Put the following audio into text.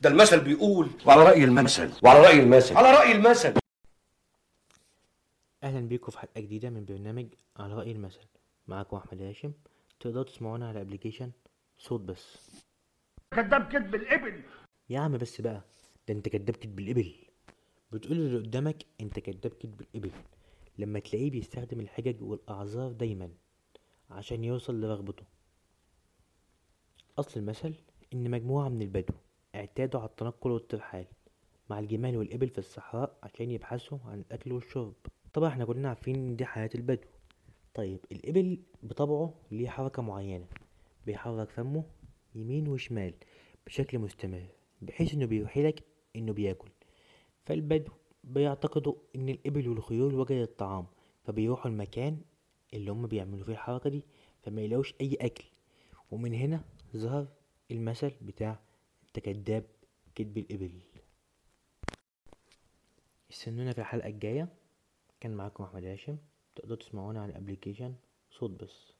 ده المثل بيقول وعلى رأي المثل وعلى رأي المثل. على رأي المثل. أهلا بيكم في حلقة جديدة من برنامج على رأي المثل. معاكم أحمد هاشم. تقدروا تسمعونا على ابلكيشن صوت بس. كذاب كذب الإبل. يا عم بس بقى ده أنت كداب كدب الإبل. بتقول اللي قدامك أنت كداب كدب الإبل. لما تلاقيه بيستخدم الحجج والأعذار دايما عشان يوصل لرغبته. أصل المثل إن مجموعة من البدو اعتادوا على التنقل والترحال مع الجمال والإبل في الصحراء عشان يبحثوا عن الأكل والشرب. طبعا إحنا كلنا عارفين إن دي حياة البدو. طيب الإبل بطبعه ليه حركة معينة. بيحرك فمه يمين وشمال بشكل مستمر بحيث إنه بيوحيلك إنه بياكل. فالبدو بيعتقدوا إن الإبل والخيول وجدت الطعام فبيروحوا المكان اللي هم بيعملوا فيه الحركة دي فما يلاقوش أي أكل. ومن هنا ظهر المثل بتاع انت كداب كدب الإبل. استنونا في الحلقة الجاية. كان معاكم أحمد هاشم. تقدروا تسمعونا على الأبليكيشن. صوت بس.